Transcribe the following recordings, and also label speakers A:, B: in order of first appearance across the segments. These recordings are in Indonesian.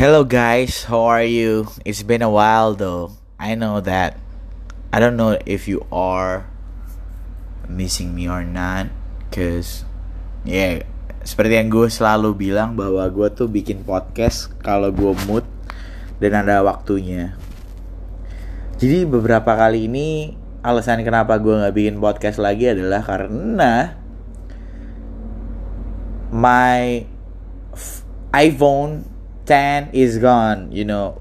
A: Hello guys, how are you? It's been a while though. I know that. I don't know if you are missing me or not, cause yeah, seperti yang gue selalu bilang bahwa gue tuh bikin podcast kalau gue mood dan ada waktunya. Jadi beberapa kali ini alasan kenapa gue nggak bikin podcast lagi adalah karena my iPhone 10 is gone, you know,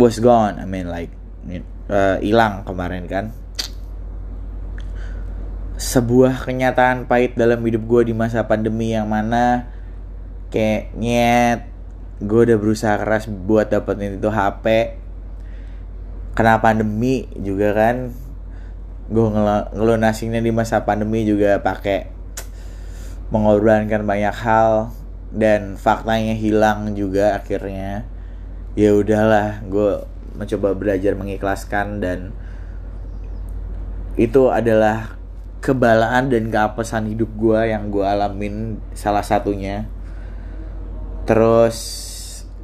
A: was gone. I mean like uh, hilang kemarin kan. Sebuah kenyataan pahit dalam hidup gue di masa pandemi yang mana kayak nyet gue udah berusaha keras buat dapetin itu HP kena pandemi juga kan gue ngel ngelunasinnya di masa pandemi juga pakai mengorbankan banyak hal dan faktanya hilang juga akhirnya. Ya udahlah gue mencoba belajar mengikhlaskan dan itu adalah kebalaan dan keapesan hidup gue yang gue alamin salah satunya. Terus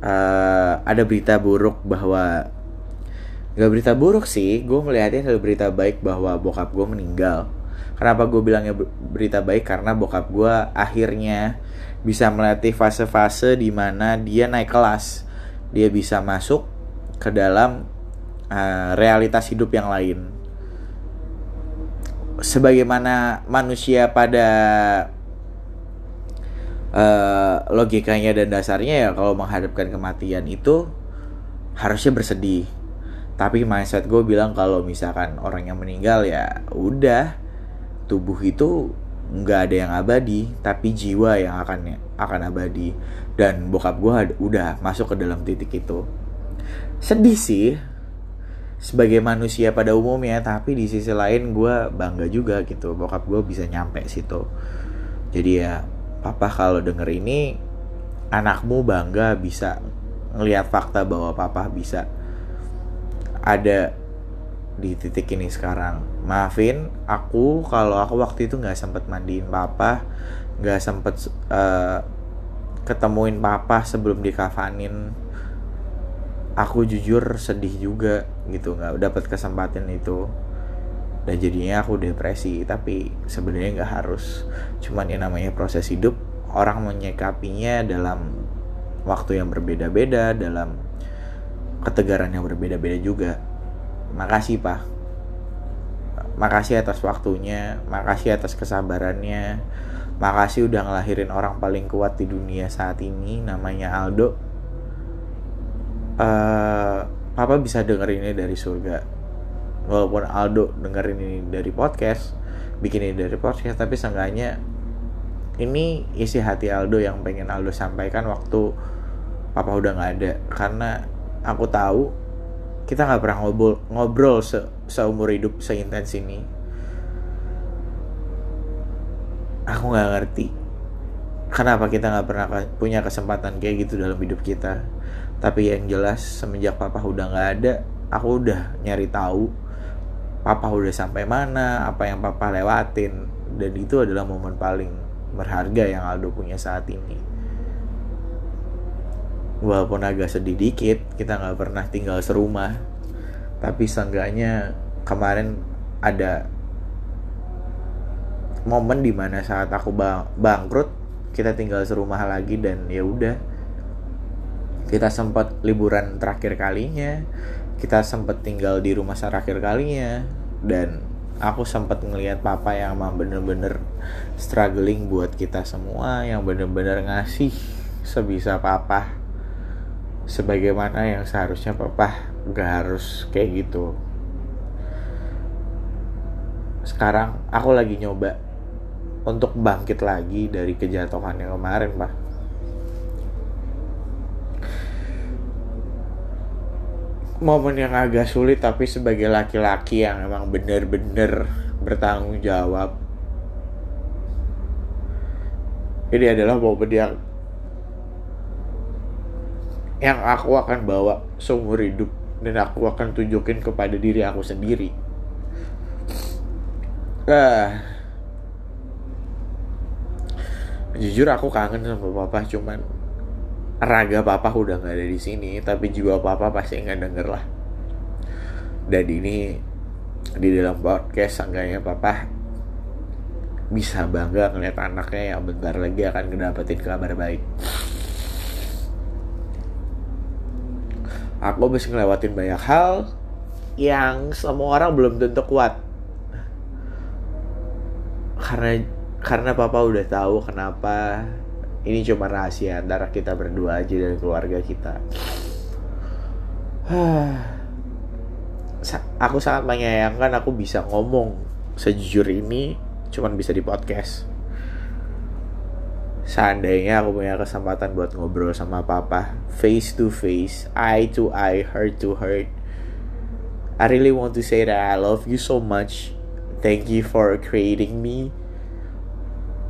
A: uh, ada berita buruk bahwa gak berita buruk sih gue melihatnya ada berita baik bahwa bokap gue meninggal. Kenapa gue bilangnya berita baik? Karena bokap gue akhirnya bisa melatih fase-fase di mana dia naik kelas. Dia bisa masuk ke dalam uh, realitas hidup yang lain. Sebagaimana manusia pada uh, logikanya dan dasarnya ya kalau menghadapkan kematian itu harusnya bersedih. Tapi mindset gue bilang kalau misalkan orang yang meninggal ya udah tubuh itu nggak ada yang abadi tapi jiwa yang akan akan abadi. Dan bokap gue udah masuk ke dalam titik itu. Sedih sih sebagai manusia pada umumnya tapi di sisi lain gue bangga juga gitu bokap gue bisa nyampe situ. Jadi ya papa kalau denger ini anakmu bangga bisa ngelihat fakta bahwa papa bisa ada di titik ini sekarang. Maafin aku kalau aku waktu itu nggak sempet mandiin papa nggak sempet uh, ketemuin papa sebelum dikafanin. Aku jujur sedih juga gitu nggak dapat kesempatan itu. Dan jadinya aku depresi tapi sebenarnya nggak harus. Cuman yang namanya proses hidup orang menyikapinya dalam waktu yang berbeda-beda dalam ketegaran yang berbeda-beda juga makasih pak. Makasih atas waktunya makasih atas kesabarannya. Makasih udah ngelahirin orang paling kuat di dunia saat ini namanya Aldo. Uh, papa bisa denger ini dari surga. Walaupun Aldo dengerin ini dari podcast bikin ini dari podcast tapi seenggaknya ini isi hati Aldo yang pengen Aldo sampaikan waktu papa udah nggak ada. Karena aku tahu kita nggak pernah ngobrol ngobrol se seumur hidup seintens ini. Aku nggak ngerti kenapa kita nggak pernah punya kesempatan kayak gitu dalam hidup kita. Tapi yang jelas semenjak papa udah nggak ada aku udah nyari tahu papa udah sampai mana apa yang papa lewatin. Dan itu adalah momen paling berharga yang Aldo punya saat ini walaupun agak sedih dikit kita nggak pernah tinggal serumah. Tapi seenggaknya kemarin ada momen di mana saat aku bang bangkrut kita tinggal serumah lagi dan ya udah. Kita sempat liburan terakhir kalinya kita sempat tinggal di rumah terakhir kalinya dan aku sempat ngelihat papa yang emang bener-bener struggling buat kita semua yang bener-bener ngasih sebisa papa sebagaimana yang seharusnya papa gak harus kayak gitu. Sekarang aku lagi nyoba untuk bangkit lagi dari kejatuhan yang kemarin pak. Momen yang agak sulit tapi sebagai laki-laki yang emang bener-bener bertanggung jawab ini adalah momen yang yang aku akan bawa seumur hidup dan aku akan tunjukin kepada diri aku sendiri. Ah, jujur aku kangen sama papa cuman raga papa udah nggak ada di sini tapi jiwa papa pasti nggak denger lah. Dan ini di dalam podcast seenggaknya papa bisa bangga ngeliat anaknya yang bentar lagi akan ngedapetin kabar baik aku bisa ngelewatin banyak hal yang semua orang belum tentu kuat. Karena karena papa udah tahu kenapa ini cuma rahasia antara kita berdua aja dan keluarga kita. Aku sangat menyayangkan aku bisa ngomong sejujur ini cuman bisa di podcast seandainya aku punya kesempatan buat ngobrol sama papa face to face eye to eye heart to heart I really want to say that I love you so much. Thank you for creating me.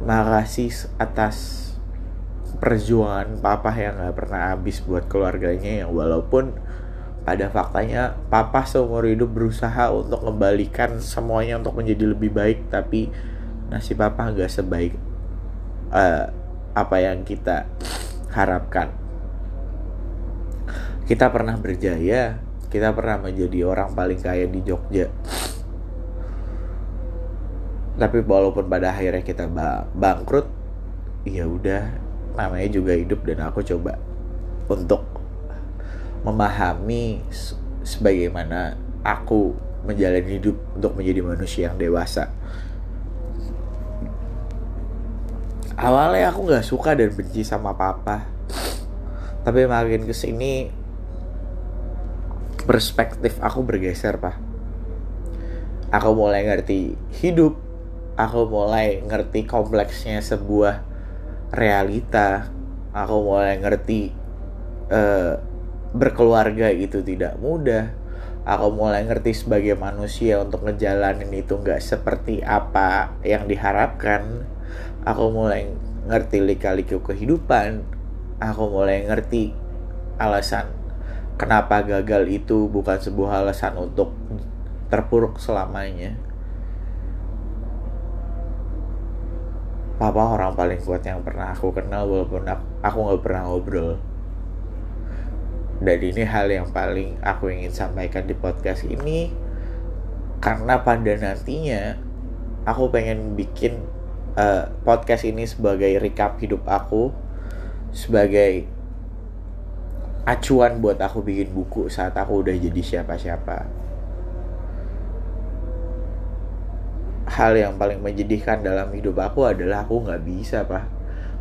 A: Makasih atas perjuangan papa yang gak pernah habis buat keluarganya yang walaupun pada faktanya papa seumur hidup berusaha untuk kembalikan semuanya untuk menjadi lebih baik tapi nasib papa nggak sebaik uh, apa yang kita harapkan kita pernah berjaya kita pernah menjadi orang paling kaya di Jogja tapi walaupun pada akhirnya kita bangkrut ya udah namanya juga hidup dan aku coba untuk memahami sebagaimana aku menjalani hidup untuk menjadi manusia yang dewasa. Awalnya aku nggak suka dan benci sama papa, tapi makin ke sini perspektif aku bergeser pak. Aku mulai ngerti hidup, aku mulai ngerti kompleksnya sebuah realita aku mulai ngerti uh, berkeluarga itu tidak mudah aku mulai ngerti sebagai manusia untuk ngejalanin itu nggak seperti apa yang diharapkan aku mulai ngerti lika-liku kehidupan. Aku mulai ngerti alasan kenapa gagal itu bukan sebuah alasan untuk terpuruk selamanya. Papa orang paling kuat yang pernah aku kenal walaupun aku nggak pernah ngobrol. Dan ini hal yang paling aku ingin sampaikan di podcast ini. Karena pada nantinya aku pengen bikin uh, podcast ini sebagai recap hidup aku sebagai acuan buat aku bikin buku saat aku udah jadi siapa-siapa. Hal yang paling menyedihkan dalam hidup aku adalah aku nggak bisa pak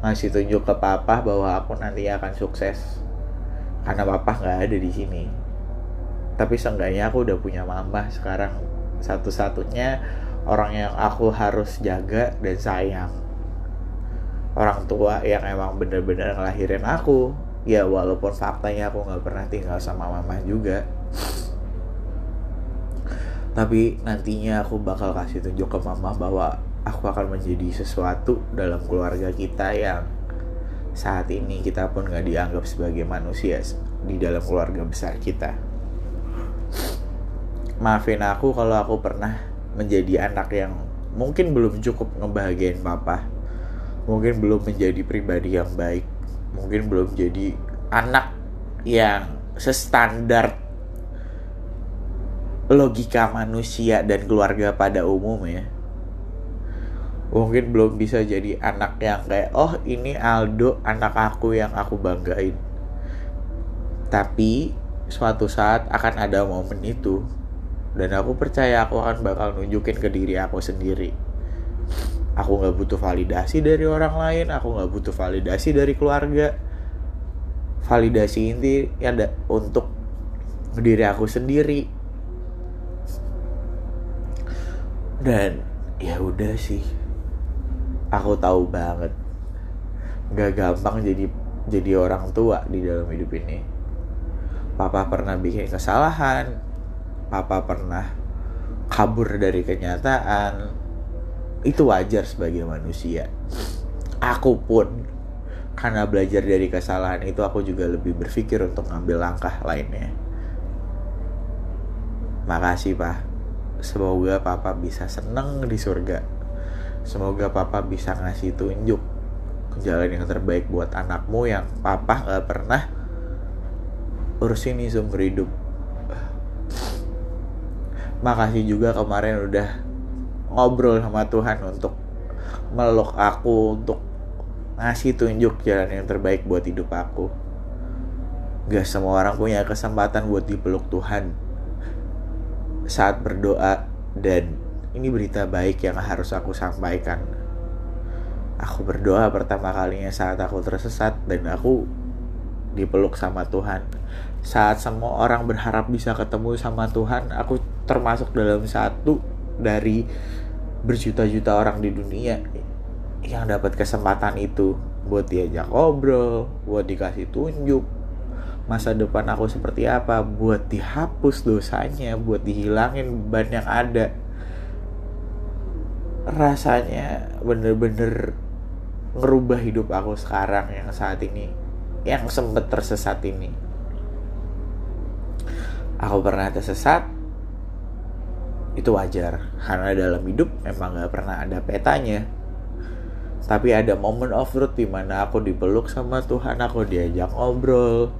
A: ngasih tunjuk ke papa bahwa aku nanti akan sukses. Karena papa nggak ada di sini. Tapi seenggaknya aku udah punya mama sekarang. Satu-satunya orang yang aku harus jaga dan sayang. Orang tua yang emang bener-bener ngelahirin aku. Ya walaupun faktanya aku nggak pernah tinggal sama mama juga. Tapi nantinya aku bakal kasih tunjuk ke mama bahwa aku akan menjadi sesuatu dalam keluarga kita yang saat ini kita pun gak dianggap sebagai manusia di dalam keluarga besar kita. Maafin aku kalau aku pernah menjadi anak yang mungkin belum cukup ngebahagiain papa mungkin belum menjadi pribadi yang baik mungkin belum jadi anak yang sestandar logika manusia dan keluarga pada umumnya mungkin belum bisa jadi anak yang kayak oh ini Aldo anak aku yang aku banggain. Tapi suatu saat akan ada momen itu dan aku percaya aku akan bakal nunjukin ke diri aku sendiri. Aku nggak butuh validasi dari orang lain aku nggak butuh validasi dari keluarga. Validasi inti ada untuk diri aku sendiri. Dan ya udah sih. Aku tahu banget. Gak gampang jadi jadi orang tua di dalam hidup ini. Papa pernah bikin kesalahan papa pernah kabur dari kenyataan itu wajar sebagai manusia. Aku pun karena belajar dari kesalahan itu aku juga lebih berpikir untuk ngambil langkah lainnya. Makasih pak. Semoga papa bisa seneng di surga. Semoga papa bisa ngasih tunjuk jalan yang terbaik buat anakmu yang papa nggak pernah urusin nih seumur hidup makasih juga kemarin udah ngobrol sama Tuhan untuk meluk aku untuk ngasih tunjuk jalan yang terbaik buat hidup aku. Gak semua orang punya kesempatan buat dipeluk Tuhan saat berdoa dan ini berita baik yang harus aku sampaikan. Aku berdoa pertama kalinya saat aku tersesat dan aku dipeluk sama Tuhan. Saat semua orang berharap bisa ketemu sama Tuhan aku termasuk dalam satu dari berjuta-juta orang di dunia yang dapat kesempatan itu buat diajak ngobrol, buat dikasih tunjuk masa depan aku seperti apa, buat dihapus dosanya, buat dihilangin beban yang ada. Rasanya bener-bener ngerubah hidup aku sekarang yang saat ini yang sempet tersesat ini aku pernah tersesat itu wajar karena dalam hidup emang gak pernah ada petanya. Tapi ada moment of truth di mana aku dipeluk sama Tuhan aku diajak ngobrol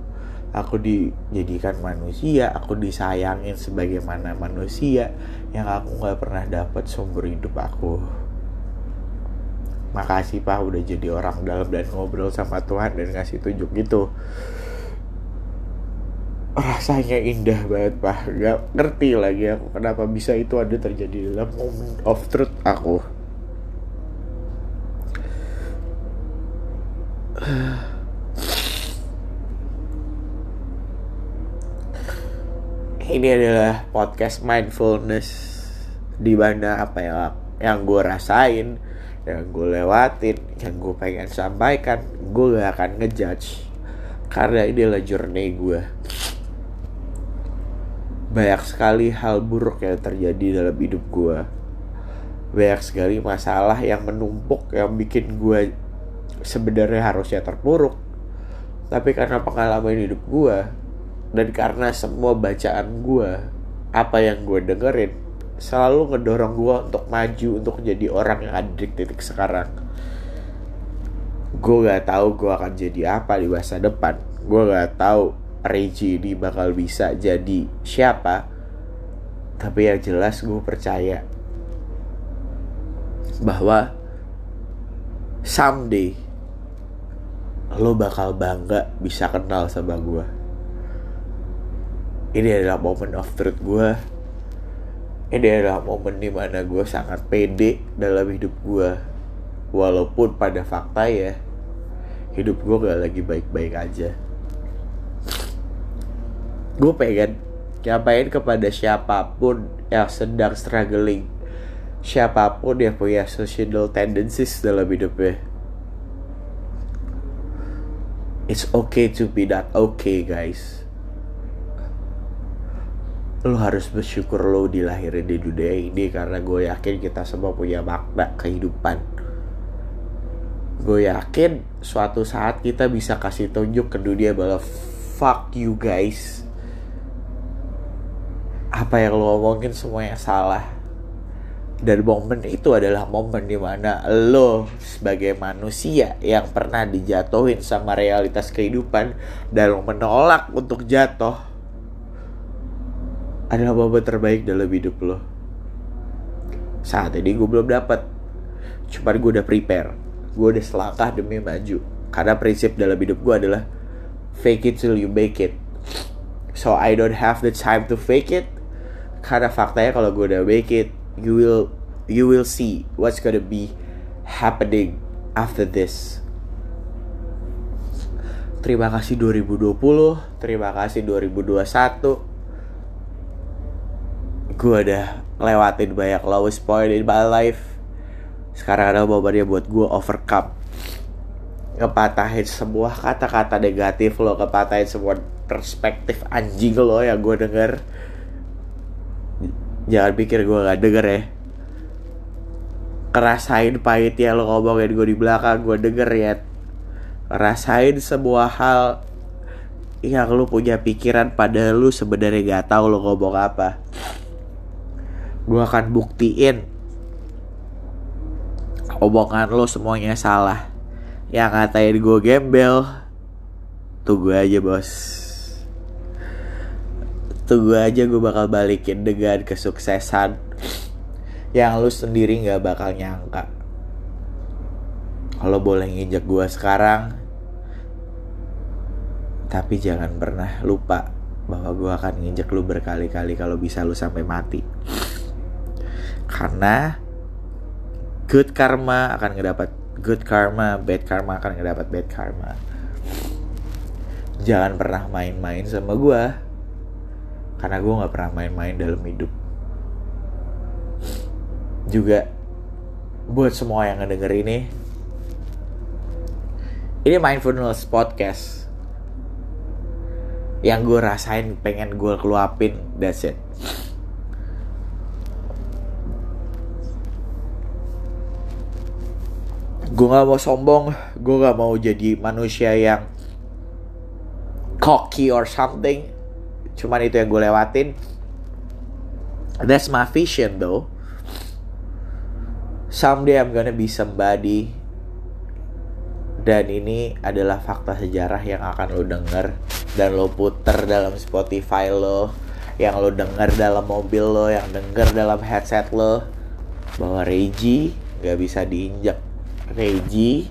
A: aku dijadikan manusia aku disayangin sebagaimana manusia yang aku gak pernah dapat sumber hidup aku. Makasih pak udah jadi orang dalam dan ngobrol sama Tuhan dan ngasih tunjuk gitu rasanya indah banget pak. Gak ngerti lagi aku kenapa bisa itu ada terjadi dalam moment of truth aku. Ini adalah podcast mindfulness di mana apa ya yang gue rasain yang gue lewatin yang gue pengen sampaikan gue gak akan ngejudge karena ini adalah journey gue banyak sekali hal buruk yang terjadi dalam hidup gue banyak sekali masalah yang menumpuk yang bikin gue sebenarnya harusnya terpuruk. Tapi karena pengalaman hidup gue dan karena semua bacaan gue apa yang gue dengerin selalu ngedorong gue untuk maju untuk jadi orang yang ada di titik sekarang. Gue gak tahu gue akan jadi apa di masa depan. Gue gak tahu Reggie ini bakal bisa jadi siapa? Tapi yang jelas gue percaya bahwa someday lo bakal bangga bisa kenal sama gue ini adalah moment of truth gue ini adalah momen di mana gue sangat pede dalam hidup gue walaupun pada fakta ya hidup gue gak lagi baik-baik aja gue pengen nyampain kepada siapa pun yang sedang struggling. Siapa pun yang punya social tendencies dalam hidupnya. It's okay to be not okay guys. Lo harus bersyukur lo dilahirin di dunia ini karena gue yakin kita semua punya makna kehidupan. Gue yakin suatu saat kita bisa kasih tunjuk ke dunia bahwa fuck you guys apa yang lo ngomongin semuanya salah. Dan momen itu adalah momen di mana lo sebagai manusia yang pernah dijatuhin sama realitas kehidupan dan lo menolak untuk jatuh adalah momen terbaik dalam hidup lo. Saat ini gue belum dapat cuma gue udah prepare. Gue udah selangkah demi maju. Karena prinsip dalam hidup gue adalah fake it till you make it. So I don't have the time to fake it karena faktanya kalau gue udah make it you will you will see what's gonna be happening after this. Terima kasih 2020, terima kasih 2021, gue udah lewatin banyak lowest point in my life. Sekarang ada momennya buat gue overcome. Ngepatahin semua kata-kata negatif lo ngepatahin semua perspektif anjing lo yang gue denger jangan pikir gue gak denger ya. Kerasain pahitnya lo ngomongin gue di belakang gue denger ya. Rasain semua hal yang lu punya pikiran pada lu sebenarnya gak tahu lo ngomong apa. Gue akan buktiin omongan lo semuanya salah. Yang ngatain gue gembel tunggu aja bos tunggu aja gue bakal balikin dengan kesuksesan. Yang lu sendiri nggak bakal nyangka. Kalau boleh nginjek gue sekarang tapi jangan pernah lupa bahwa gue akan nginjek lu berkali-kali kalau bisa lu sampai mati. Karena good karma akan ngedapat good karma bad karma akan ngedapat bad karma. Jangan pernah main-main sama gue karena gue nggak pernah main-main dalam hidup. Juga buat semua yang ngedenger ini ini mindfulness podcast. Yang gue rasain pengen gue keluapin that's it. Gue gak mau sombong gue gak mau jadi manusia yang cocky or something cuman itu yang gue lewatin. That's my vision though. Someday I'm gonna be somebody. Dan ini adalah fakta sejarah yang akan lo denger dan lo puter dalam Spotify lo yang lo denger dalam mobil lo yang denger dalam headset lo. Bahwa Reji gak bisa diinjak. Reji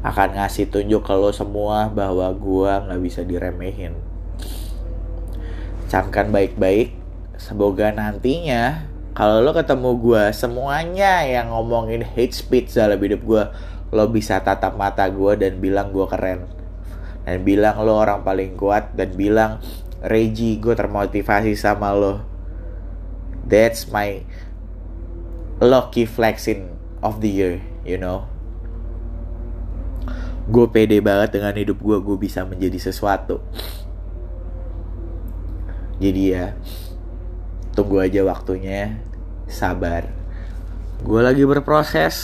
A: akan ngasih tunjuk ke lo semua bahwa gua nggak bisa diremehin. Camkan baik-baik. Semoga nantinya kalau lo ketemu gua semuanya yang ngomongin hate speech dalam hidup gua, lo bisa tatap mata gua dan bilang gua keren. Dan bilang lo orang paling kuat dan bilang Reji gue termotivasi sama lo. That's my lucky flexing of the year, you know. Gue pede banget dengan hidup gue, gue bisa menjadi sesuatu. Jadi ya, tunggu aja waktunya, sabar. Gue lagi berproses,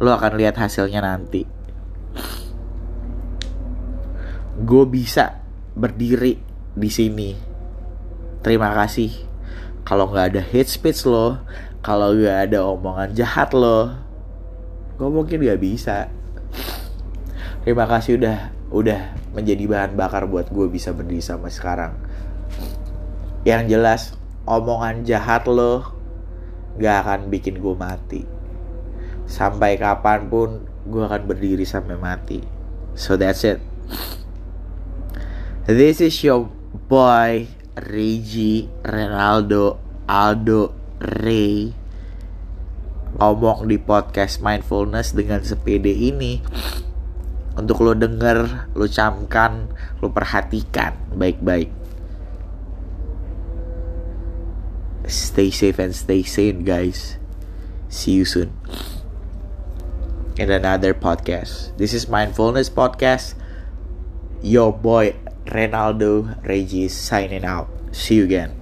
A: lo akan lihat hasilnya nanti. Gue bisa berdiri di sini. Terima kasih. Kalau nggak ada hate speech lo, kalau gak ada omongan jahat lo gue mungkin gak bisa terima kasih udah udah menjadi bahan bakar buat gue bisa berdiri sama sekarang yang jelas omongan jahat lo gak akan bikin gue mati. Sampai kapan pun gue akan berdiri sampai mati. So that's it. This is your boy Reggie Ronaldo Aldo Ray ngomong di podcast mindfulness dengan sepede ini. Untuk lo denger, lo camkan, lo perhatikan baik-baik. Stay safe and stay sane guys. See you soon in another podcast. This is Mindfulness Podcast. Your boy Renaldo Regis signing out. See you again.